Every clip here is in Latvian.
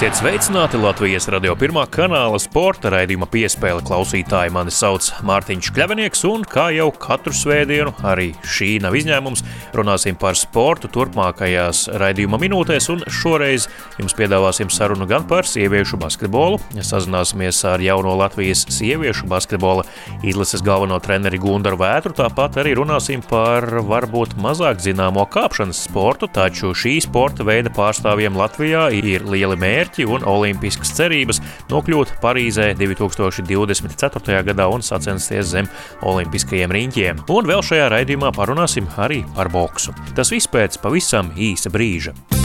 Esiet sveicināti Latvijas radio pirmā kanāla sporta raidījuma piespēle. Klausītāji. Mani sauc Mārtiņš Kļavinieks, un kā jau katru svētdienu, arī šī nav izņēmums, runāsim par sportu turpmākajās raidījuma minūtēs, un šoreiz jums piedāvāsim sarunu gan par sieviešu basketbolu, sazināsimies ar jauno Latvijas sieviešu basketbola izlases galveno treneri Gundaru Vētru, tāpat arī runāsim par varbūt mazāk zināmo kāpšanas sportu, taču šī sporta veida pārstāvjiem Latvijā ir lieli mērķi mērķi un olimpiskas cerības nokļūt Parīzē 2024. gadā un sacensties zem olimpiskajiem riņķiem. Un vēl šajā raidījumā parunāsim arī par boksu. Tas viss pēc pavisam īsa brīža.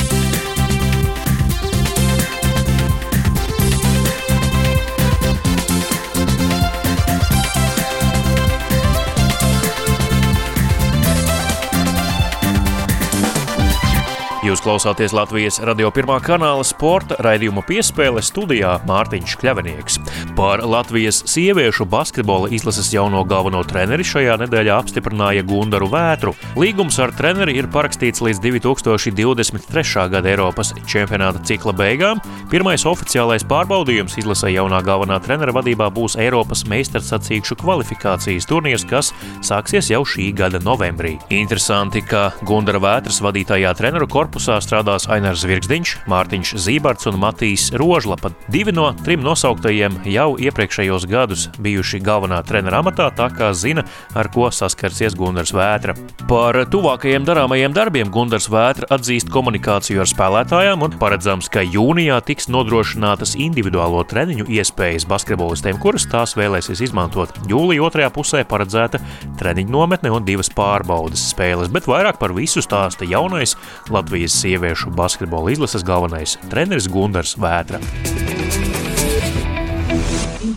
Jūs klausāties Latvijas radio pirmā kanāla sporta raidījuma piespēle studijā Mārtiņš Kļavinieks. Par Latvijas sieviešu basketbola izlases jauno galveno treneri šajā nedēļā apstiprināja Gundaru Vētru. Līgums ar treneri ir parakstīts līdz 2023. gada Eiropas čempionāta cikla beigām. Pirmais oficiālais pārbaudījums izlasē jaunā galvenā trenera vadībā būs Eiropas meistarsacīkšu kvalifikācijas turnīrs, kas sāksies jau šī gada novembrī. Interesanti, ka Gundara Vētras vadītajā treneru korpusā korpusā strādās Ainars Zvirgzdiņš, Mārtiņš Zībarts un Matīs Rožlapa. Divi no trim nosauktajiem jau iepriekšējos gadus bijuši galvenā trenera amatā, tā kā zina, ar ko saskarsies Gunārs Vētra. Par tuvākajiem darāmajiem darbiem Gunārs Vētra atzīst komunikāciju ar spēlētājiem un paredzams, ka jūnijā tiks nodrošinātas individuālo treniņu iespējas basketbolistiem, kuras tās vēlēsies izmantot. Jūlijā otrajā pusē paredzēta treniņu nometne un divas pārbaudas spēles, bet vairāk par visu stāsta jaunais Latvijas Latvijas sieviešu basketbola izlases galvenais treneris Gunārs Vētra.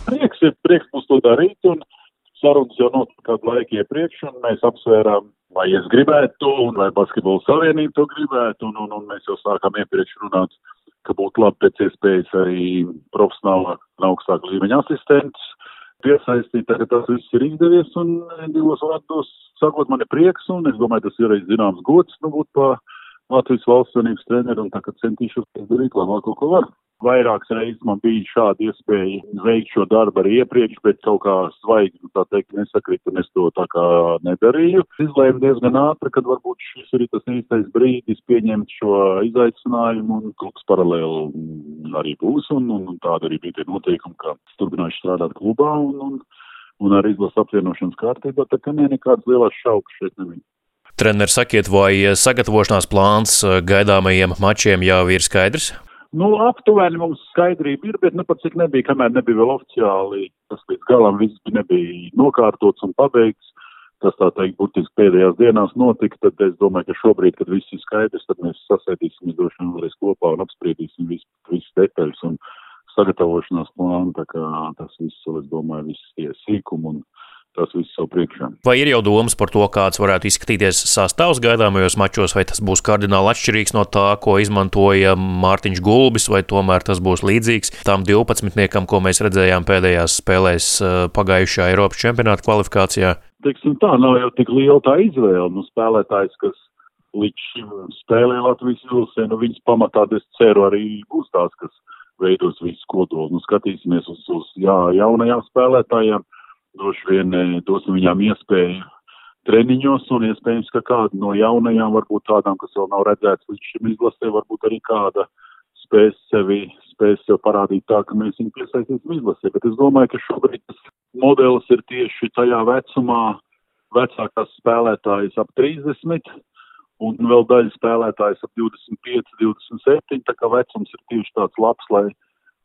Prieks ir prieks mums to darīt, un sarunas jau notika kādu laiku iepriekš, un mēs apsvērām, vai es gribētu un vai basketbola savienība to gribētu, un, un, un mēs jau sākām iepriekš runāt, ka būtu labi pēc iespējas arī profesionālāk un augstāk līmeņa asistents piesaistīt, tagad tas viss ir izdevies, un divos vārdos sakot, man ir prieks, un es domāju, tas ir arī zināms gods, nu, būt pa Latvijas valsts savienības treneru un tagad centīšos darīt labāko, ko varu. Vairākas reizes man bija šāda iespēja veikt šo darbu arī iepriekš, bet kaut kā svaigi, nu, tā teikt, nesakrīt, un es to tā kā nedarīju. Izlēmu diezgan ātri, kad varbūt šis ir tas īstais brīdis pieņemt šo izaicinājumu, un kas paralēli arī būs, un, un, tāda arī bija tie noteikumi, ka turpināšu strādāt klubā, un, un, un ar izlasu apvienošanas kārtībā, tā ka ne nekādas lielas šaukas šeit nebija. Treneris, sakiet, vai sagatavošanās plāns eh, gaidāmajiem mačiem jau ir skaidrs? Nu, aptuveni mums skaidrība ir, bet nu pat cik nebija, kamēr nebija vēl oficiāli, tas līdz galam viss nebija nokārtots un pabeigts. Tas tā teikt, būtiski pēdējās dienās notika, tad es domāju, ka šobrīd, kad viss ir skaidrs, tad mēs sasēdīsimies droši vien vēlreiz kopā un apspriedīsim visu, visu detaļas un sagatavošanās plānu, tā kā tas viss, es domāju, viss tie sīkumi un tas viss savu priekšā. Vai ir jau domas par to, kāds varētu izskatīties sastāvs gaidāmajos mačos, vai tas būs kardināli atšķirīgs no tā, ko izmantoja Mārtiņš Gulbis, vai tomēr tas būs līdzīgs tam 12, ko mēs redzējām pēdējās spēlēs eh, pagājušajā Eiropas čempionāta kvalifikācijā? Teiksim tā, nav jau tik liela tā izvēle. Nu, spēlētājs, kas līdz šim spēlē Latvijas vilsē, nu viņas pamatā, es ceru, arī būs tās, kas veidos visu kodolu. Nu, skatīsimies uz, uz jā, jaunajām spēlētājiem droši vien e, dosim viņām iespēju treniņos un iespējams, ka kāda no jaunajām, varbūt tādām, kas vēl nav redzēts līdz šim izlasē, varbūt arī kāda spēs sevi, spēs sev parādīt tā, ka mēs viņu piesaistīsim izlasē. Bet es domāju, ka šobrīd tas modelis ir tieši tajā vecumā vecākās spēlētājas ap 30 un vēl daļa spēlētājas ap 25, 27, tā kā vecums ir tieši tāds labs, lai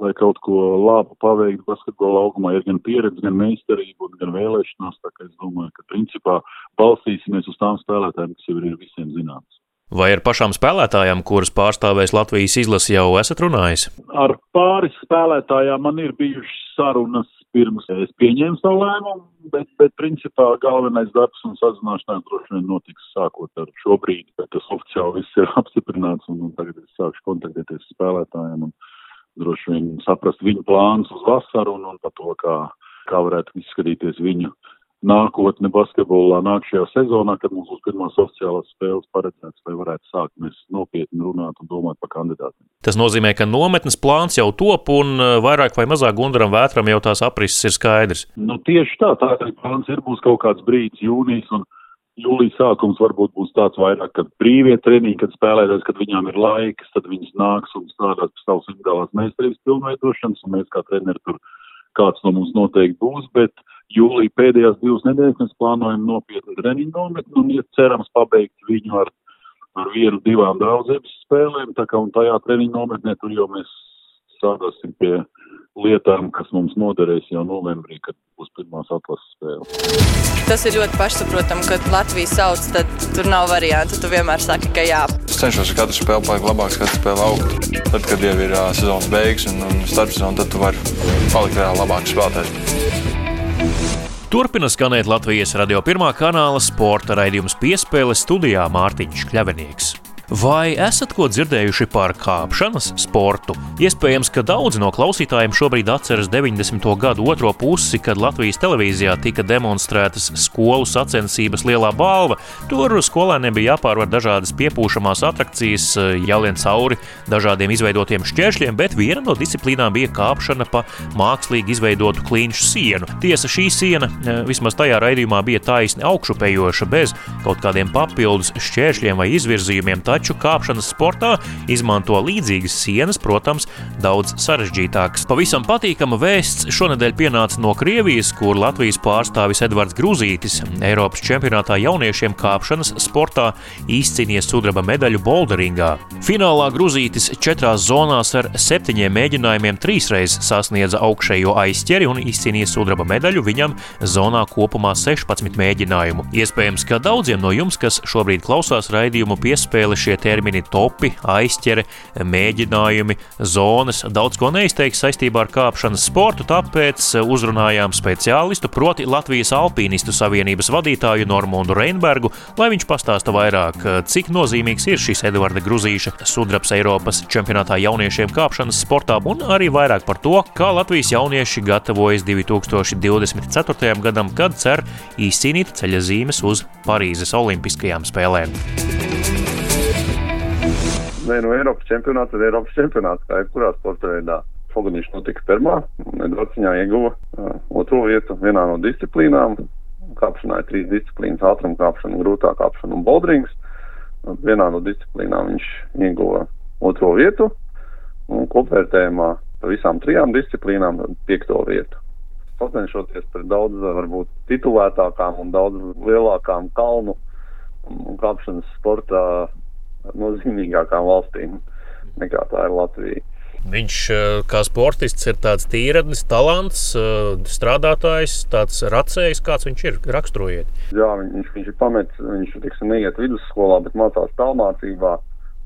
lai kaut ko labu paveiktu basketbola augumā, ir gan pieredze, gan meistarība, gan vēlēšanās. Tā kā es domāju, ka principā balstīsimies uz tām spēlētājiem, kas jau ir visiem zināmas. Vai ar pašām spēlētājām, kuras pārstāvēs Latvijas izlasi, jau esat runājis? Ar pāris spēlētājām man ir bijušas sarunas pirms es pieņēmu savu lēmumu, bet, bet principā galvenais darbs un sazināšanās droši vien notiks sākot ar šo brīdi, bet tas oficiāli viss ir apstiprināts un, un tagad es sākšu kontaktēties ar spēlētājiem. Un, droši vien saprast viņu plānus uz vasaru un, un par to, kā, kā varētu izskatīties viņu nākotne basketbolā nāk šajā sezonā, kad mums būs pirmās oficiālās spēles paredzētas, lai varētu sākt mēs nopietni runāt un domāt par kandidātiem. Tas nozīmē, ka nometnes plāns jau top un uh, vairāk vai mazāk Gundaram Vētram jau tās aprises ir skaidrs. Nu, tieši tā, tā arī plāns ir, būs kaut kāds brīdis jūnijas un jūlijas sākums varbūt būs tāds vairāk, kad brīvie treniņi, kad spēlētājs, kad viņām ir laiks, tad viņas nāks un strādās pie savas individuālās meistarības pilnveidošanas, un mēs kā treneri tur kāds no mums noteikti būs, bet jūlija pēdējās divas nedēļas mēs plānojam nopietnu treniņu nometni un ir cerams pabeigt viņu ar, ar vienu, divām daudzības spēlēm, tā kā un tajā treniņu nometnē tur jau mēs strādāsim pie lietām, kas mums noderēs jau novembrī, kad būs pirmās atlases spēles. Tas ir ļoti pašsaprotami, kad Latvijas sauc, tad tur nav variantu. Tu vienmēr saki, ka jā. Es cenšos ar katru spēli palikt labāks, katru spēli augt. Tad, kad jau ir uh, sezonas beigas un, un starpsezona, tad tu vari palikt vēl labāks spēlētājs. Turpina skanēt Latvijas radio pirmā kanāla sporta raidījums piespēle studijā Mārtiņš Kļavinieks. Vai esat ko dzirdējuši par kāpšanas sportu? Iespējams, ka daudzi no klausītājiem šobrīd atceras 90. gadu otro pusi, kad Latvijas televīzijā tika demonstrētas skolu sacensības lielā balva. Tur skolēniem bija jāpārvar dažādas piepūšamās atrakcijas, jālien cauri dažādiem izveidotiem šķēršļiem, bet viena no disciplīnām bija kāpšana pa mākslīgi izveidotu klīņšu sienu. Tiesa, šī siena eh, vismaz tajā raidījumā bija taisni augšupējoša, bez kaut kādiem papildus šķēršļiem vai izvirzījumiem taču kāpšanas sportā izmanto līdzīgas sienas, protams, daudz sarežģītākas. Pavisam patīkama vēsts šonadēļ pienāca no Krievijas, kur Latvijas pārstāvis Edvards Grūzītis Eiropas čempionātā jauniešiem kāpšanas sportā izcīnīja sudraba medaļu bolderingā. Finālā Grūzītis četrās zonās ar septiņiem mēģinājumiem trīsreiz sasniedza augšējo aizķeri un izcīnīja sudraba medaļu viņam zonā kopumā 16 mēģinājumu. Iespējams, ka daudziem no jums, kas šobrīd klausās raidījumu piespēli, šie termini topi, aizķere, mēģinājumi, zonas daudz ko neizteiks saistībā ar kāpšanas sportu, tāpēc uzrunājām speciālistu, proti Latvijas Alpīnistu savienības vadītāju Normundu Reinbergu, lai viņš pastāsta vairāk, cik nozīmīgs ir šis Edvarda Gruzīša sudrabs Eiropas čempionātā jauniešiem kāpšanas sportā, un arī vairāk par to, kā Latvijas jaunieši gatavojas 2024. gadam, kad cer izcīnīt ceļa zīmes uz Parīzes Olimpiskajām spēlēm. Nē, no Eiropas čempionāta ir Eiropas čempionāts, kā jebkurā sporta veidā. Foganiņš notika pirmā, Edvards viņā ieguva uh, otro vietu vienā no disciplīnām. Kāpšanā ir trīs disciplīnas - ātruma kāpšana, grūtā kāpšana un bouldrings. Un vienā no disciplīnām viņš ieguva otro vietu, un kopvērtējumā visām trijām disciplīnām piekto vietu. Sacenšoties pret daudz, varbūt, titulētākām un daudz lielākām kalnu un kāpšanas sportā nozīmīgākām valstīm nekā tā ir Latvija. Viņš eh, kā sportists ir tāds tīradnis, talants, eh, strādātājs, tāds racējs, kāds viņš ir. Raksturojiet. Jā, viņš, viņš ir pametis, viņš tiksim, neiet vidusskolā, bet mācās tālmācībā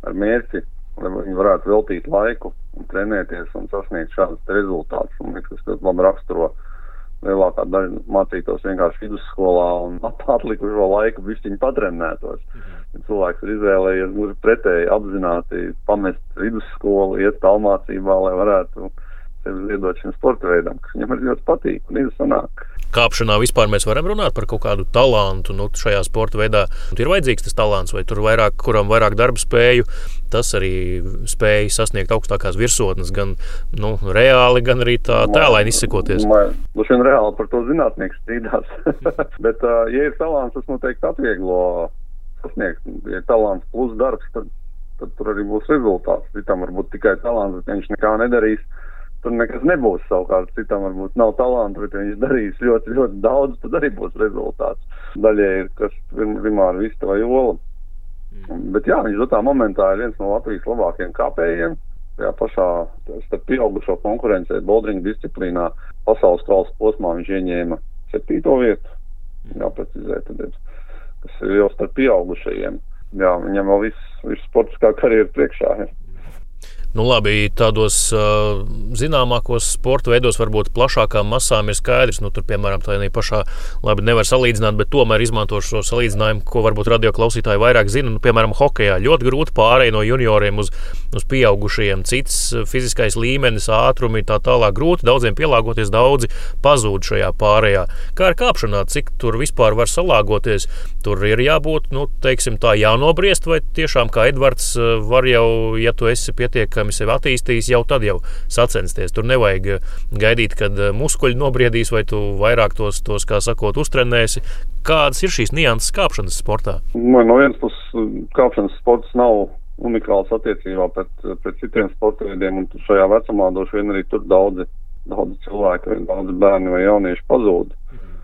ar mērķi, lai viņi varētu veltīt laiku un trenēties un sasniegt šādus rezultātus. Man liekas, tas ļoti labi raksturo lielākā daļa mācītos vienkārši vidusskolā un atlikušo laiku višķiņu patrenētos. Mhm. Cilvēks ir izvēlējies gluži pretēji apzināti pamest vidusskolu, iet tālmācībā, lai varētu sevi ziedot šim sporta veidam, kas viņam arī ļoti patīk un izsanāk kāpšanā vispār mēs varam runāt par kaut kādu talantu nu, šajā sporta veidā. Ir vajadzīgs tas talants, vai tur vairāk, kuram vairāk darba spēju, tas arī spēja sasniegt augstākās virsotnes, gan nu, reāli, gan arī tā tēlēni izsakoties. Droši vien reāli par to zinātnieks strīdās. Bet, ja ir talants, tas noteikti atvieglo sasniegt. Ja talants plus darbs, tad, tad tur arī būs rezultāts. Citam varbūt tikai talants, bet viņš nekā nedarīs tur nekas nebūs. Savukārt, citam varbūt nav talanta, bet viņš darīs ļoti, ļoti daudz, tad arī būs rezultāts. Daļai ir kas primāri vista vai ola. Mm. Bet jā, viņš dotā momentā ir viens no Latvijas labākajiem kāpējiem. Jā, pašā starp pieaugušo konkurencē bouldering disciplīnā pasaules kausa posmā viņš ieņēma septīto vietu. Mm. Jā, precizē, tad ir, kas ir jau starp pieaugušajiem. Jā, viņam vēl viss, viss sportiskā karjeras priekšā. Ir. Nu, labi, tādos uh, zināmākos sporta veidos, varbūt plašākām masām ir skaidrs. Nu, tur, piemēram, tā pašā labi nevar salīdzināt, bet tomēr izmantošu šo salīdzinājumu, ko varbūt radio klausītāji vairāk zina. Nu, piemēram, hokeja ļoti grūti pārējai no junioriem uz, uz pieaugušajiem. Cits fiziskais līmenis, ātrumi tā tālāk grūti. Daudziem pielāgoties, daudzi pazūd šajā pārējā. Kā ar kāpšanā, cik tur vispār var salāgoties? Tur ir jābūt, nu, teiksim, tā jānobriest, vai tiešām kā Edvards var jau, ja tu esi pietiekami pietiekami sevi attīstījis, jau tad jau sacensties. Tur nevajag eh, gaidīt, kad eh, muskuļi nobriedīs, vai tu vairāk tos, tos kā sakot, uztrenēsi. Kādas ir šīs nianses kāpšanas sportā? Man no vienas puses kāpšanas sports nav unikāls attiecībā pret, pret citiem sporta veidiem, un šajā vecumā droši vien arī tur daudzi, daudzi cilvēki, daudzi bērni vai jaunieši pazūd. Mhm.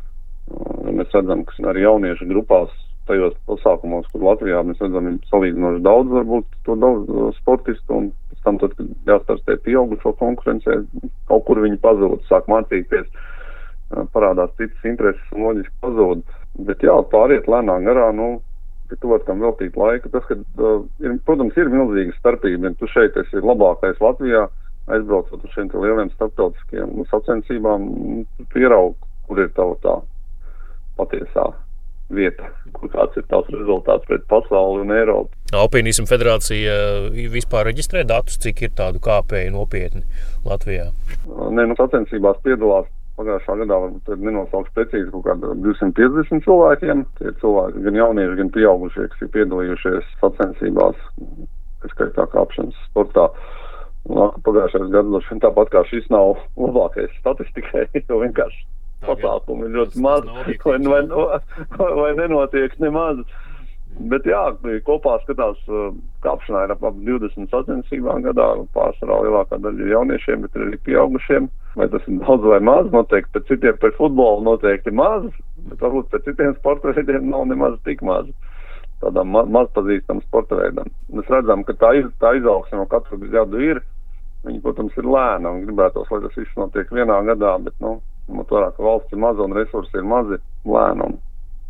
Mēs redzam, ka arī jauniešu grupās tajos pasākumos, kur Latvijā mēs redzam salīdzinoši daudz, varbūt to daudz uh, sportistu, un pēc tam, tad, kad jāstarstē pieaugušo konkurencē, kaut kur viņi pazūd, sāk mācīties, uh, parādās citas intereses un loģiski pazūd. Bet jā, pāriet lēnām garā, nu, ka tu vari tam veltīt laiku. Tas, ka, uh, ir, protams, ir milzīga starpība, ja tu šeit esi labākais Latvijā, aizbraucot uz šiem lieliem starptautiskiem sacensībām, tu ieraug, kur ir tava tā patiesā vieta, kur kāds ir tavs rezultāts pret pasauli un Eiropu. Alpīnismu federācija eh, vispār reģistrē datus, cik ir tādu kāpēju nopietni Latvijā? Nē, nu sacensībās piedalās pagājušā gadā varbūt nenosaukšu precīzi kaut kādā 250 cilvēkiem. Tie cilvēki, gan jaunieši, gan pieaugušie, kas ir piedalījušies sacensībās, skaitā kāpšanas sportā. Pagājušais gads, tāpat kā šis nav labākais statistikai, jo vienkārši pasākumu ir ļoti maz, vai, vai, vai nenotiek nemaz. Bet jā, kopā skatās, kāpšanā ir ap 20 sacensībām gadā, pārsvarā lielākā daļa ir jauniešiem, bet ir arī pieaugušiem. Vai tas ir daudz vai maz, noteikti pēc citiem par futbolu noteikti maz, bet varbūt pēc citiem sporta veidiem nav nemaz tik maz. Tādām ma mazpazīstamām sporta veidām. Mēs redzam, ka tā, iz, tā izaugsme no katru gadu ir. Viņi, protams, ir lēna un gribētos, lai tas viss notiek vienā gadā, bet, nu, ņemot vērā, ka valsts ir maza un resursi ir mazi, lēnām.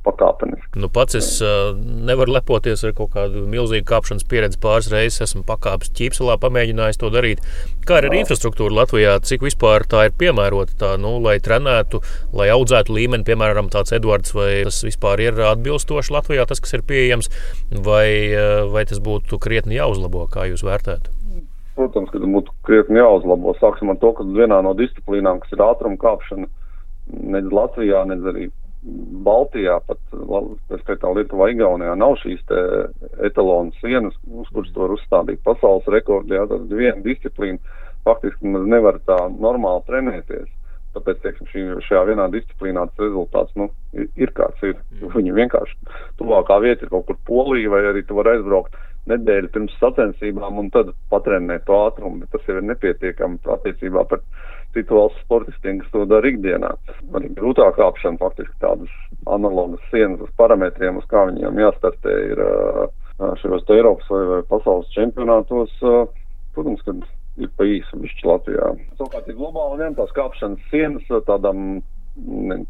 Pakāpeniski. Nu, pats es uh, nevaru lepoties ar kaut kādu milzīgu kāpšanas pieredzi. Pāris reizes esmu pakāpis ķīpselā, pamēģinājis to darīt. Kā ir ar infrastruktūru Latvijā? Cik vispār tā ir piemērota, tā, nu, lai trenētu, lai audzētu līmeni, piemēram, tāds Edvards, vai tas vispār ir atbilstoši Latvijā, tas, kas ir pieejams, vai, vai tas būtu krietni jāuzlabo, kā jūs vērtētu? Protams, ka būtu krietni jāuzlabo. Sāksim ar to, ka vienā no disciplīnām, kas ir ātruma kāpšana, nedz Latvijā, nedz arī Baltijā, pat tā Lietuvā, Igaunijā nav šīs etalonu sienas, uz kuras var uzstādīt pasaules rekordi. Jā, tad viena disciplīna faktiski nevar tā normāli trenēties. Tāpēc, teiksim, šī, šajā vienā disciplīnā tas rezultāts nu, ir, ir kāds ir. Viņi vienkārši tuvākā vieta ir kaut kur Polija, vai arī tu vari aizbraukt nedēļu pirms sacensībām un tad patrenēt to ātrumu, bet tas jau ir nepietiekami attiecībā par citu valstu sportistiem, kas to dara ikdienā. Arī grūtāk kāpšana faktiski tādas analogas sienas uz parametriem, uz kā viņiem jāstartē ir šajos Eiropas vai, vai pasaules čempionātos. Protams, ka ir pa īsu bišķi Latvijā. Savukārt ir globāli ņemt tās kāpšanas sienas tādam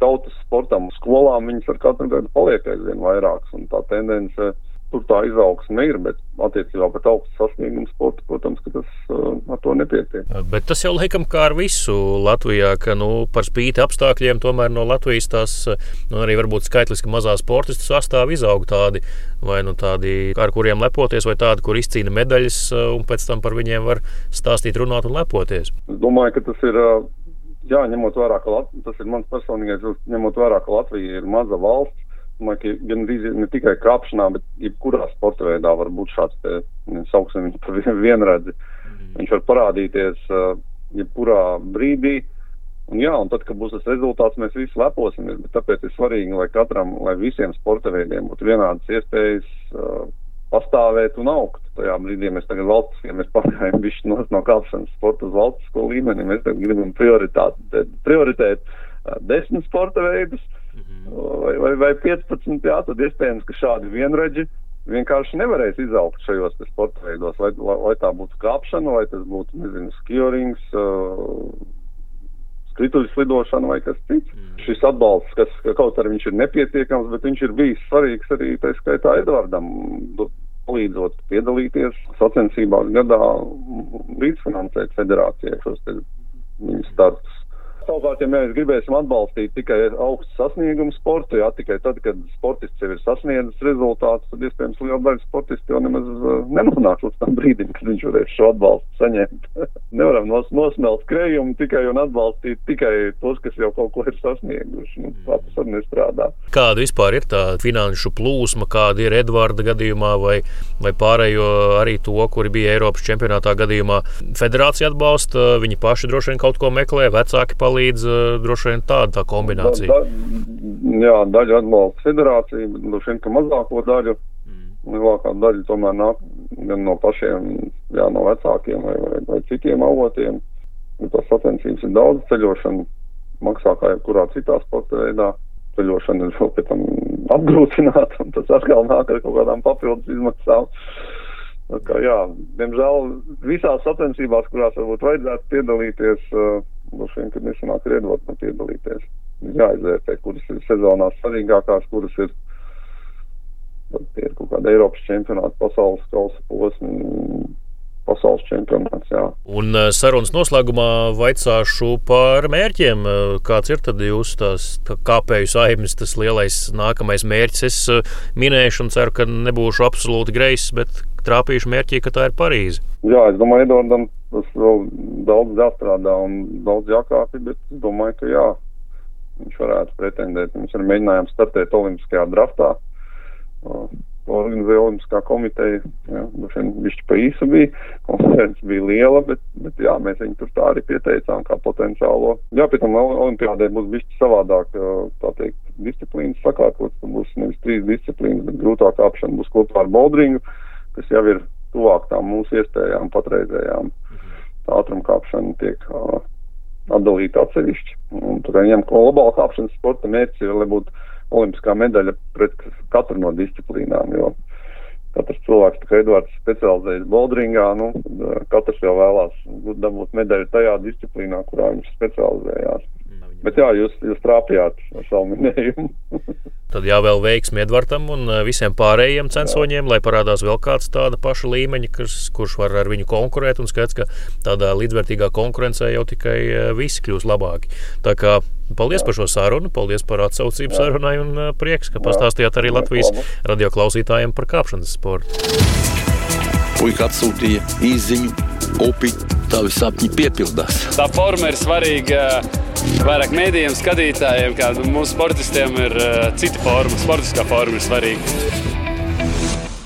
tautas sportam, skolām, viņas ar katru gadu paliek aizvien vairākas, un tā tendence tur tā izaugsme ir, bet attiecībā pret augstu sasniegumu sportu, protams, ka tas uh, ar to nepietiek. Bet tas jau laikam kā ar visu Latvijā, ka nu, par spīti apstākļiem tomēr no Latvijas tās nu, arī varbūt skaitliski mazā sportistu sastāvā izaug tādi, vai nu tādi, ar kuriem lepoties, vai tādi, kur izcīna medaļas, un pēc tam par viņiem var stāstīt, runāt un lepoties. Es domāju, ka tas ir. Jā, ņemot vērā, ka Lat tas ir mans personīgais, ņemot vērā, ka Latvija ir maza valsts, domāju, ka gan ne tikai krāpšanā, bet jebkurā sporta veidā var būt šāds, te, sauksim vienredzi. Mm. Viņš var parādīties jebkurā brīdī. Un jā, un tad, kad būs tas rezultāts, mēs visi leposimies, bet tāpēc ir svarīgi, lai katram, lai visiem sporta veidiem būtu vienādas iespējas uh, pastāvēt un augt. Tajā brīdī mēs tagad valsts, ja mēs pārējām bišķi no, no kāpšanas sporta uz valstisko līmeni, mēs tagad gribam prioritēt uh, desmit sporta veidus, uh, vai, vai, vai 15, jā, tad iespējams, ka šādi vienreģi vienkārši nevarēs izaugt šajos sporta veidos, lai, lai, lai tā būtu kāpšana, vai tas būtu, nezinu, skiorings, uh, skrituļu slidošana vai kas cits. Mm. Šis atbalsts, kas kaut arī viņš ir nepietiekams, bet viņš ir bijis svarīgs arī tā skaitā Edvardam. palīdzot piedalīties sacensībās gadā, līdzfinansēt federācijai šos viņu startus. Savukārt, ja mēs gribēsim atbalstīt tikai augstu sasniegumu sportu, jā, tikai tad, kad sportists jau ir sasniedzis rezultātus, tad iespējams liela daļa sportistu jau nemaz uh, nenonāks līdz tam brīdim, kad viņš varēs šo atbalstu saņemt. Nevaram nos, nosmelt krējumu tikai un atbalstīt tikai tos, kas jau kaut ko ir sasnieguši. Nu, tā tas arī nestrādā. Kāda vispār ir tā finanšu plūsma, kāda ir Edvarda gadījumā vai, vai pārējo arī to, kuri bija Eiropas čempionātā gadījumā? Federācija atbalsta, viņi paši droši vien kaut ko meklē, vecāki palīdz palīdz droši vien tāda tā kombinācija. Da, da, jā, daļa atbalsta federācija, bet droši vien, ka mazāko daļu, mm. lielākā daļa tomēr nāk gan no pašiem, jā, no vecākiem vai, vai, vai citiem avotiem. Ja tas sacensības ir daudz ceļošana, maksā kā jebkurā citā sporta veidā. Ceļošana ir vēl pēc tam apgrūtināta, un tas atkal nāk ar kaut kādām papildus izmaksām. Kā, jā, diemžēl visās sacensībās, kurās varbūt vajadzētu piedalīties, uh, droši vien, kad nesanāk ir iedot piedalīties. Jāizvērtē, kuras ir sezonās svarīgākās, kuras ir, ir kaut kāda Eiropas čempionāta, pasaules kausa posma, pasaules čempionāts. Jā. Un eh, sarunas noslēgumā vaicāšu par mērķiem. Eh, kāds ir tad jūsu tās tā kāpēju saimnes, tas lielais nākamais mērķis? Es eh, minēšu un ceru, ka nebūšu absolūti greizs, bet trāpījuši mērķī, ka tā ir Parīze. Jā, es domāju, Edvardam tas vēl daudz jāstrādā un daudz jākāpj, bet es domāju, ka jā, viņš varētu pretendēt. Mēs arī mēģinājām startēt Olimpiskajā draftā. Organizēja Olimpiskā komiteja, jā, viņš pa īsu bija, konferences bija liela, bet, bet jā, mēs viņu tur tā arī pieteicām kā potenciālo. Jā, pēc tam Olimpiādē būs bišķi savādāk, tā teikt, disciplīnas sakārtots, tur būs nevis trīs disciplīnas, bet grūtāk kāpšana būs kopā ar boulderingu, kas jau ir tuvāk tām mūsu iespējām patreizējām. Tā ātrumkāpšana tiek uh, atdalīta atsevišķi. Un tur viņam globāla kāpšanas sporta mērķis ir, lai būtu olimpiskā medaļa pret katru no disciplīnām, jo katrs cilvēks, kā Edvards, specializējas bouldringā, nu, katrs jau vēlās dabūt medaļu tajā disciplīnā, kurā viņš specializējās. Bet jā, jūs, jūs trāpījāt ar savu minējumu. Tad jāvēl veiksmi Edvardam un eh, visiem pārējiem censoņiem, jā. lai parādās vēl kāds tāda paša līmeņa, kurš, kurš var ar viņu konkurēt. Un skaidrs, ka tādā līdzvērtīgā konkurencē jau tikai eh, visi kļūs labāki. Tā kā paldies par šo sarunu, paldies par atsaucību jā. sarunai un prieks, ka pastāstījāt arī Latvijas radio klausītājiem par kāpšanas sportu. Puika atsūtīja īziņu, upi, tavi sapņi piepildās. Tā forma ir svarīga vairāk mēdījiem, skatītājiem, kā mūsu sportistiem ir cita forma, sportiskā forma ir svarīga.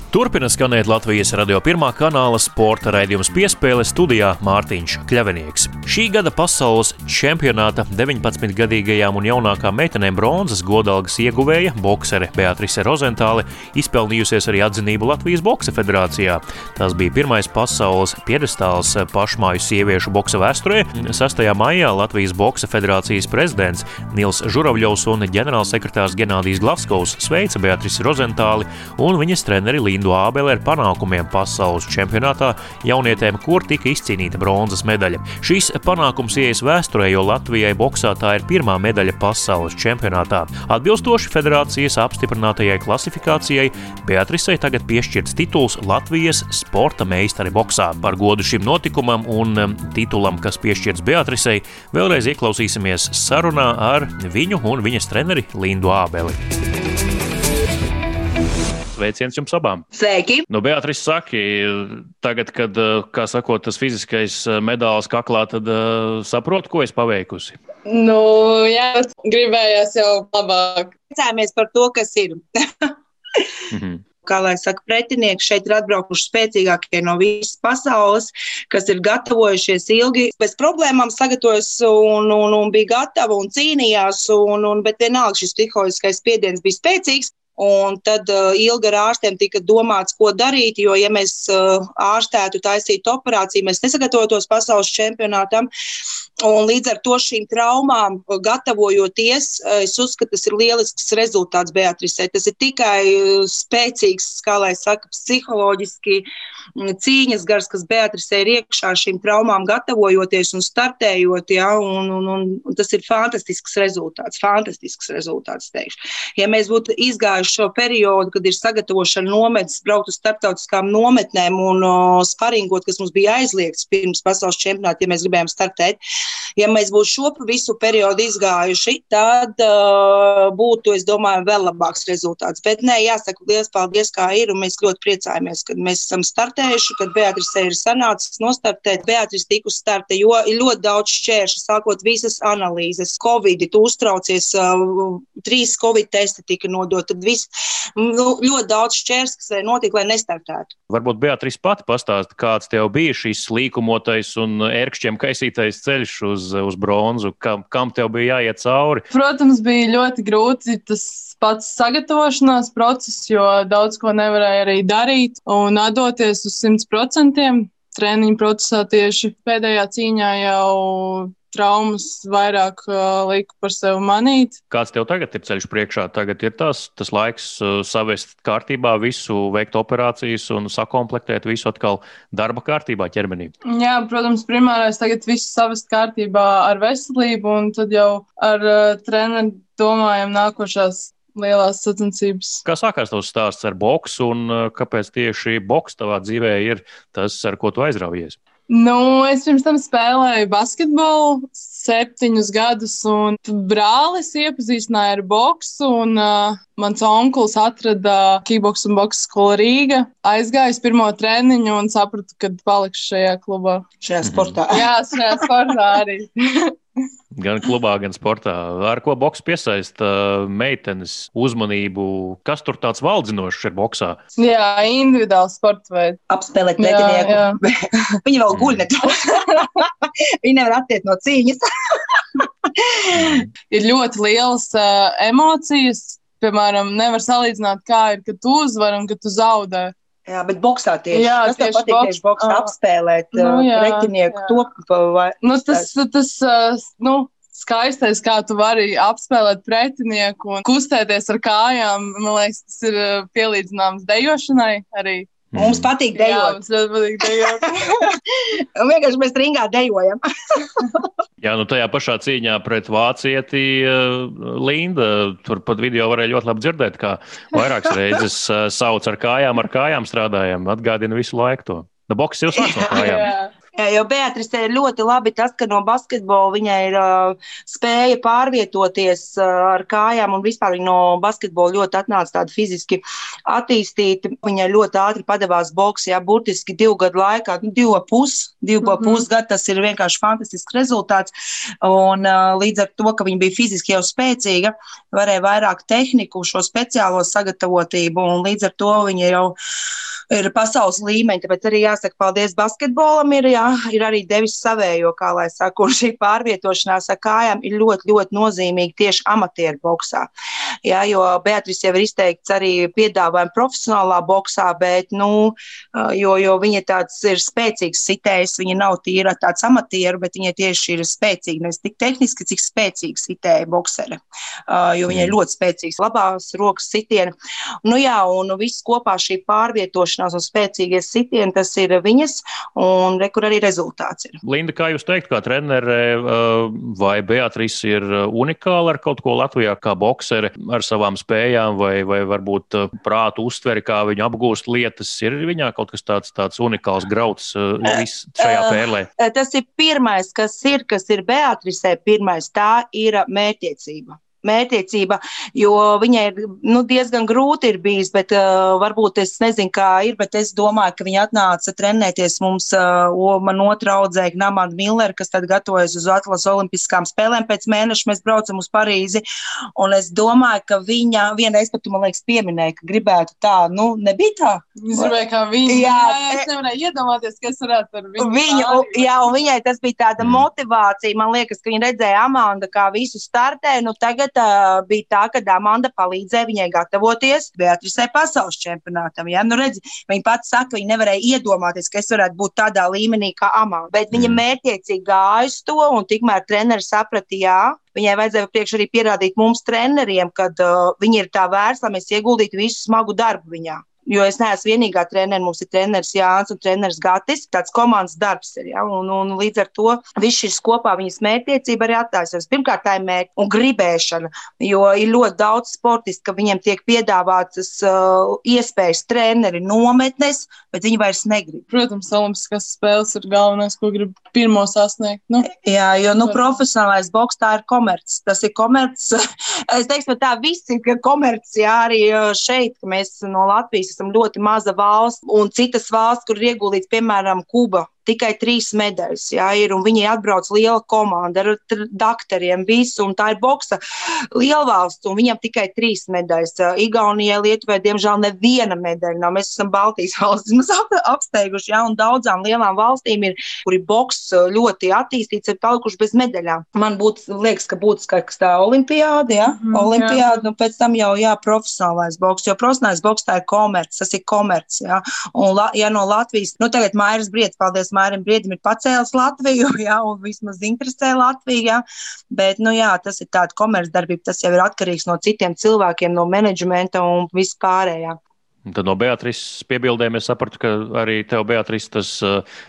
Turpina skanēt Latvijas radio pirmā kanāla sporta raidījums piespēle studijā Mārtiņš Kļavinieks. Šī gada pasaules čempionāta 19-gadīgajām un jaunākām meitenēm bronzas godalgas ieguvēja boksere Beatrice Rozentāle izpelnījusies arī atzinību Latvijas Boksa federācijā. Tas bija pirmais pasaules piedestāls pašmāju sieviešu boksa vēsturē. 6. maijā Latvijas Boksa federācijas prezidents Nils Žuravļovs un ģenerālsekretārs Genādijs Glavskovs sveica Beatrici Rozentāli un viņas treneri Līnu Lindu Ābeli ar panākumiem pasaules čempionātā jaunietēm, kur tika izcīnīta bronzas medaļa. Šis panākums ies vēsturē, jo Latvijai boksā tā ir pirmā medaļa pasaules čempionātā. Atbilstoši federācijas apstiprinātajai klasifikācijai, Beatrisei tagad piešķirts tituls Latvijas sporta meistari boksā. Par godu šim notikumam un um, titulam, kas piešķirts Beatrisei, vēlreiz ieklausīsimies sarunā ar viņu un viņas treneri Lindu Ābeli. Sveiciens jums abām! Sveiki! Nu, Beatrice, saki, tagad, kad, eh, kā sakot, tas fiziskais eh, medālis kaklā, tad uh, saprotu, ko es paveikusi. Nu, jā, gribējās jau labāk. Priecājamies par to, kas ir. mm -hmm kā lai saka, pretinieki šeit ir atbraukuši spēcīgākie no visas pasaules, kas ir gatavojušies ilgi, bez problēmām sagatavojas un, un, un bija gatavi un cīnījās, un, un, bet vienalga šis psiholoģiskais spiediens bija spēcīgs. Un tad uh, ilgi ar ārstiem tika domāts, ko darīt, jo, ja mēs uh, ārstētu, taisītu operāciju, mēs nesagatavotos pasaules čempionātam. Un līdz ar to šīm traumām, gatavojoties, es uzskatu, tas ir lielisks rezultāts Beatrisē. Tas ir tikai uh, spēcīgs, kā lai saka, psiholoģiski mm, cīņas gars, kas Beatrisē ir iekšā šīm traumām gatavojoties un startējot. Ja, un, un, un, un tas ir fantastisks rezultāts, fantastisks rezultāts, teikšu. Ja mēs būtu izgājuši šo periodu, kad ir sagatavošana nometnes, braukt uz starptautiskām nometnēm un uh, sparingot, kas mums bija aizliegts pirms pasaules čempionāta, ja mēs gribējām startēt. Ja mēs būtu šo visu periodu izgājuši, tad uh, būtu, es domāju, vēl labāks rezultāts. Bet nē, jāsaka, liels paldies, kā ir, un mēs ļoti priecājamies, kad mēs esam startējuši, kad Beatrice ir sanācis nostartēt. Beatrice tika uz starta, jo ir ļoti daudz šķēršu, sākot visas analīzes, Covid, tu uztraucies, uh, trīs Covid testi tika nodot, tad viss nu, ļoti daudz šķērs, kas var notikt, lai nestartētu. Varbūt Beatrice pati pastāsta, kāds tev bija šīs līkumotais un ērkšķiem kaisītais ceļš uz, uz bronzu, kam, kam tev bija jāiet cauri? Protams, bija ļoti grūti tas pats sagatavošanās process, jo daudz ko nevarēja arī darīt un atdoties uz 100%. Treniņu procesā tieši pēdējā cīņā jau traumas vairāk uh, liku par sevi manīt. Kāds tev tagad ir ceļš priekšā? Tagad ir tas, tas laiks uh, savest kārtībā visu, veikt operācijas un sakomplektēt visu atkal darba kārtībā ķermenī. Jā, protams, primārais tagad viss savest kārtībā ar veselību un tad jau ar uh, treneru domājam nākošās lielās sacensības. Kā sākās tavs stāsts ar boksu un uh, kāpēc tieši boks tavā dzīvē ir tas, ar ko tu aizraujies? Nu, es pirms tam spēlēju basketbolu septiņus gadus, un brālis iepazīstināja ar boksu. Un, uh, mans onkls atrada kickboks un boks skolu Rīgā. Aizgāju uz pirmo treniņu un sapratu, ka palikšu šajā klubā. Šajā sportā. Jā, šajā sportā arī. gan klubā, gan sportā. Ar ko boks piesaista meitenes uzmanību? Kas tur tāds valdzinošs ir boxā? Jā, individuāls sports veids. Apspēlēt pretinieku. Viņa vēl guļ nedaudz. Viņa nevar attiekt no cīņas. ir ļoti lielas uh, emocijas. Piemēram, nevar salīdzināt, kā ir, kad tu uzvari un kad tu zaudē. Jā, bet boxā tieši tas tieši patīk, boks, tieši boksā apspēlēt nu, jā, pretinieku jā. to. Vai, nu, tas, tas, tas, nu, skaistais, kā tu vari apspēlēt pretinieku un kustēties ar kājām. Man liekas, tas ir pielīdzināms dejošanai arī. Mums patīk dejot. Jā, mums ļoti patīk dejot. vienkārši mēs ringā dejojam. Jā, nu tajā pašā cīņā pret vācieti Linda. Tur pat video varēja ļoti labi dzirdēt, kā vairākas reizes sauc ar kājām, ar kājām strādājam. Atgādina visu laiku to. Nu, boks jau sāks no kājām. Jo Beatrice ir ļoti labi tas, ka no basketbola viņa ir uh, spēja pārvietoties uh, ar kājām un vispār viņa no basketbola ļoti atnāca tāda fiziski attīstīta. Viņa ļoti ātri padevās boksā, burtiski divu gadu laikā, nu, divu pus, divu mm -hmm. pusgadu. Tas ir vienkārši fantastisks rezultāts. Un uh, līdz ar to, ka viņa bija fiziski jau spēcīga, varēja vairāk tehniku, šo speciālo sagatavotību un līdz ar to viņa jau ir pasaules līmeņa. Tāpēc arī jāsaka paldies basketbolam, ir, jā, ir arī devis savējo, kā lai saka, un šī pārvietošanās ar kājām ir ļoti, ļoti nozīmīga tieši amatieru boxā. Jā, jo Beatrice jau ir izteikts arī piedāvājumu profesionālā boxā, bet, nu, jo, jo viņa tāds ir spēcīgs sitējs, viņa nav tīra tāds amatieru, bet viņa tieši ir spēcīga, nevis tik tehniski, cik spēcīga sitēja boksere, jo viņa ir mm. ļoti spēcīgs, labās rokas sitieni. Nu jā, un viss kopā šī pārvietošana atgriešanās un spēcīgie sitieni, tas ir viņas, un re, kur arī rezultāts ir. Linda, kā jūs teikt, kā trenere, vai Beatrice ir unikāla ar kaut ko Latvijā, kā boksere, ar savām spējām, vai, vai varbūt uh, prātu uztveri, kā viņa apgūst lietas, ir viņā kaut kas tāds, tāds unikāls grauds šajā pērlē? Tas ir pirmais, kas ir, kas ir Beatrice, pirmais, tā ir mērķiecība mērķtiecība, jo viņai ir nu, diezgan grūti ir bijis, bet uh, varbūt es nezinu, kā ir, bet es domāju, ka viņa atnāca trenēties mums, uh, man otra audzēja Namanda Miller, kas tad gatavojas uz Atlas olimpiskām spēlēm. Pēc mēneša mēs braucam uz Parīzi, un es domāju, ka viņa vienreiz pat, man liekas, pieminēja, ka gribētu tā, nu, nebija tā. Es gribēju, kā viņa. Jā, jā, es nevarēju iedomāties, kas varētu ar viņu. Viņu, jā, un viņai tas bija tāda mm. motivācija, man liekas, ka viņa redzēja Amanda, kā visu startē, nu tagad uh, bija tā, ka Amanda palīdzēja viņai gatavoties Beatrisē pasaules čempionātam. Ja? Nu, redzi, viņa pati saka, viņa nevarēja iedomāties, ka es varētu būt tādā līmenī kā Amanda. Bet viņa mm. mērķiecīgi gāja uz to, un tikmēr treneris saprata, jā, Viņai vajadzēja priekš arī pierādīt mums, treneriem, ka uh, viņa ir tā vērsta, lai mēs ieguldītu visu smagu darbu viņā jo es neesmu vienīgā treneris. Mums ir treneris Jānis un treneris Gatis. Tāds komandas darbs ir. Ja? Un, un līdz ar to viss šis kopā viņas mērķtiecība arī attaisnojas. Pirmkārt, tā ir mērķa un gribēšana, jo ir ļoti daudz sportistu, ka viņiem tiek piedāvātas uh, iespējas treneri nometnes, bet viņi vairs negrib. Protams, Olimpiskās spēles ir galvenais, ko grib pirmo sasniegt. Nu. Jā, jo nu, profesionālais boks tā ir komerces. Tas ir komerces. es teiktu, tā viss ir komerces. Jā, arī uh, šeit mēs no Latvijas esam ļoti maza valsts un citas valsts, kur ir ieguldīts, piemēram, Kuba tikai trīs medaļas. Jā, ir, viņi atbrauc liela komanda ar doktoriem, visu, un tā ir boksa lielvalsts, un viņam tikai trīs medaļas. Igaunijai, Lietuvai, diemžēl, neviena medaļa nav. Mēs esam Baltijas valstis, mēs apsteiguši, jā, un daudzām lielām valstīm ir, kur ir boks ļoti attīstīts, ir palikuši bez medaļām. Man būtu, liekas, ka būtu skaists tā olimpiāda, jā, mm, olimpiāda, jā. un pēc tam jau, jā, profesionālais boks, jo profesionālais boks tā ir komerc, tas ir komerc, jā, un, ja no Latvijas, nu tagad Mairas Briets, paldies Mārim Briedim ir pacēlis Latviju, jā, un vismaz interesē Latviju, jā, bet, nu jā, tas ir tāda komercdarbība, tas jau ir atkarīgs no citiem cilvēkiem, no menedžmenta un vispārējā. Tad no Beatrises piebildēm es sapratu, ka arī tev, Beatrice, tas,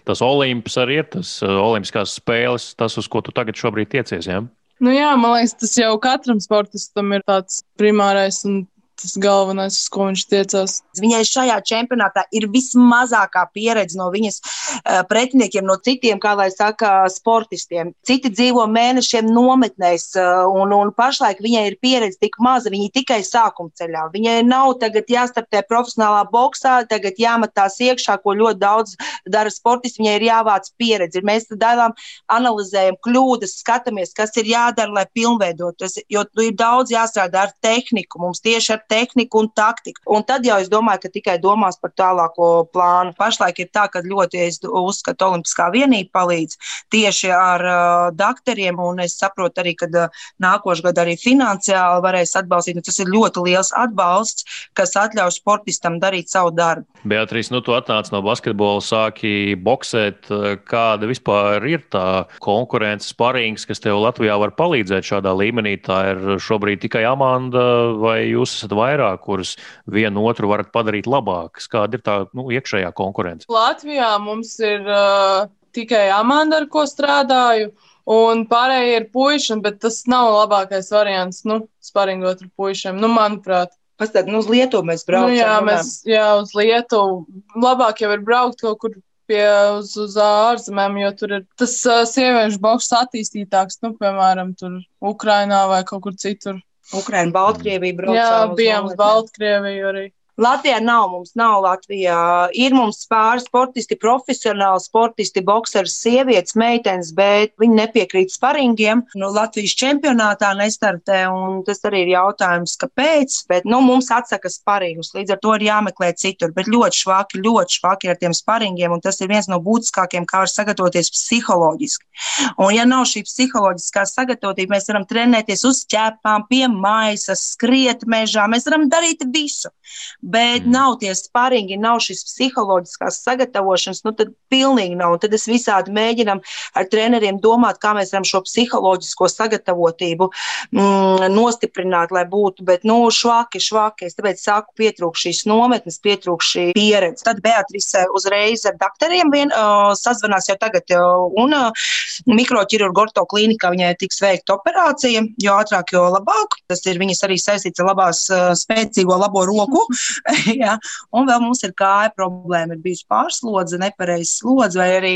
tas olimps arī ir, tas olimpiskās spēles, tas, uz ko tu tagad šobrīd tiecies, jā? Nu jā, man liekas, tas jau katram sportistam ir tāds primārais un tas galvenais, uz ko viņš tiecās. Viņai šajā čempionātā ir vismazākā pieredze no viņas uh, pretiniekiem, no citiem, kā lai saka, sportistiem. Citi dzīvo mēnešiem nometnēs, uh, un, un pašlaik viņai ir pieredze tik maza, viņa ir tikai sākuma ceļā. Viņai nav tagad jāstartē profesionālā boxā, tagad jāmetās iekšā, ko ļoti daudz dara sportisti. Viņai ir jāvāc pieredze. Mēs dalām, analizējam kļūdas, skatāmies, kas ir jādara, lai pilnveidotos. Jo ir daudz jāstrādā ar tehniku. Mums tieši ar tehniku un taktiku. Un tad jau es domāju, ka tikai domās par tālāko plānu. Pašlaik ir tā, ka ļoti es uzskatu, Olimpiskā vienība palīdz tieši ar uh, doktoriem, un es saprotu arī, ka uh, nākošais gads arī finansiāli varēs atbalstīt. Nu, tas ir ļoti liels atbalsts, kas atļauj sportistam darīt savu darbu. Beatrīs, nu tu atnāc no basketbola, sāki boxēt. Kāda vispār ir tā konkurence, sparings, kas tev Latvijā var palīdzēt šādā līmenī? Tā ir šobrīd tikai Amanda, vai jūs esat vairāk, kuras vienu otru varat padarīt labākas? Kāda ir tā nu, iekšējā konkurence? Latvijā mums ir uh, tikai Amanda, ar ko strādāju. Un pārējie ir puiši, bet tas nav labākais variants, nu, sparingot ar puišiem, nu, manuprāt. Pastāv, nu, uz Lietuvu mēs braucam. Nu, jā, mēs, jā, uz Lietuvu. Labāk jau ir braukt kaut kur pie uz, uz ārzemēm, jo tur ir tas uh, sieviešu boks attīstītāks, nu, piemēram, tur Ukrainā vai kaut kur citur. Ukraina, Baltkrievija braucām. Jā, bijām uz Baltkrieviju arī. Latvijā nav, mums nav Latvijā. Ir mums pāris sportisti, profesionāli sportisti, boxers, sievietes, meitenes, bet viņi nepiekrīt sparingiem. Nu, Latvijas čempionātā nestartē, un tas arī ir jautājums, kāpēc. Bet nu, mums atsaka sparingus, līdz ar to ir jāmeklē citur. Bet ļoti švaki, ļoti švaki ar tiem sparingiem, un tas ir viens no būtiskākajiem, kā var sagatavoties psiholoģiski. Un, ja nav šī psiholoģiskā sagatavotība, mēs varam trenēties uz ķēpām, pie maisas, skriet mežā, mēs varam darīt visu bet mm. nav tie sparingi, nav šis psiholoģiskās sagatavošanas, nu tad pilnīgi nav. Un tad es visādi mēģinam ar treneriem domāt, kā mēs varam šo psiholoģisko sagatavotību mm, nostiprināt, lai būtu, bet, nu, švaki, švaki. Es tāpēc sāku pietrūkt šīs nometnes, pietrūkt šī pieredze. Tad Beatrice uzreiz ar doktoriem vien, uh, sazvanās jau tagad, uh, un uh, mikroķirurgu orto klīnikā viņai tiks veikta operācija, jo ātrāk, jo labāk. Tas ir viņas arī saistīts ar labās, spēcīgo labo roku. ja? Un vēl mums ir kāja problēma, ir bijusi pārslodze, nepareizs slodze, vai arī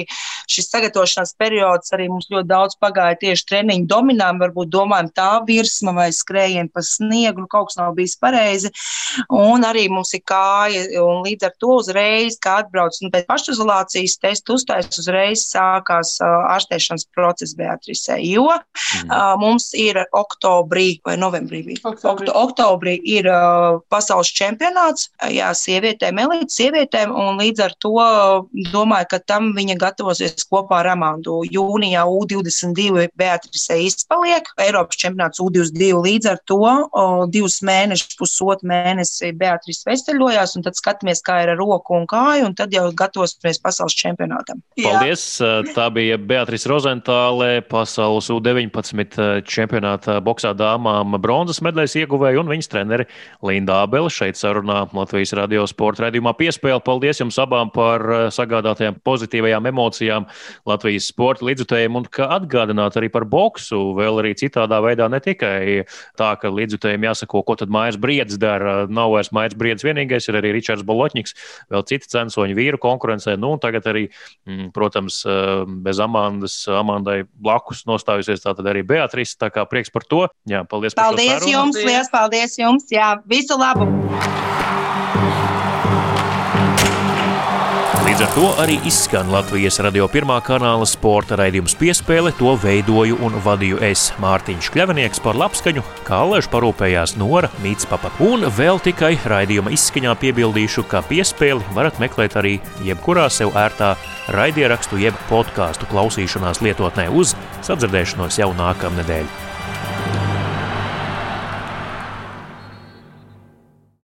šis sagatavošanās periods arī mums ļoti daudz pagāja tieši treniņu dominām, varbūt domājam tā virsma vai skrējienu pa sniegu, nu kaut kas nav bijis pareizi. Un arī mums ir kāja, un līdz ar to uzreiz, kā atbrauc, un pēc pašizolācijas testu uztais uzreiz sākās uh, ārstēšanas process Beatrisē, jo mm. uh, mums ir oktobrī vai novembrī bija. Oktobrī, oktobrī ir uh, pasaules čempionāts čempionāts, jā, sievietēm, elites sievietēm, un līdz ar to domāju, ka tam viņa gatavosies kopā ar Amandu. Jūnijā U22 Beatrice izpaliek, Eiropas čempionāts U22 līdz ar to o, divus mēnešus, pusotru mēnesi Beatrice veseļojās, un tad skatāmies, kā ir ar roku un kāju, un tad jau gatavosimies pasaules čempionātam. Paldies! Jā. Tā bija Beatrice Rozentāle, pasaules U19 čempionāta boxā dāmām bronzas medaļas ieguvēja un viņas treneri Linda Abele šeit sarunā jaunā Latvijas radio sporta raidījumā piespēle. Paldies jums abām par eh, sagādātajām pozitīvajām emocijām Latvijas sporta līdzutējiem un ka atgādināt arī par boksu vēl arī citādā veidā, ne tikai tā, ka līdzutējiem jāsako, ko tad mājas briedis dara. Nav vairs mājas briedis vienīgais, ir arī Ričards Bolotņiks, vēl citi censoņi vīru konkurencē. Nu, tagad arī, mm, protams, eh, bez Amandas, Amandai blakus nostājusies tātad arī Beatrice. Tā kā prieks par to. Jā, paldies. Paldies jums, liels paldies jums. Jā, visu labu! Līdz ar to arī izskan Latvijas radio pirmā kanāla sporta raidījums piespēle. To veidoju un vadīju es, Mārtiņš Kļavinieks, par labskaņu, kā Alēž parūpējās Nora Mītspapa. Un vēl tikai raidījuma izskaņā piebildīšu, ka piespēli varat meklēt arī jebkurā sev ērtā raidierakstu jeb podkāstu klausīšanās lietotnē uz sadzirdēšanos jau nākamnedēļ.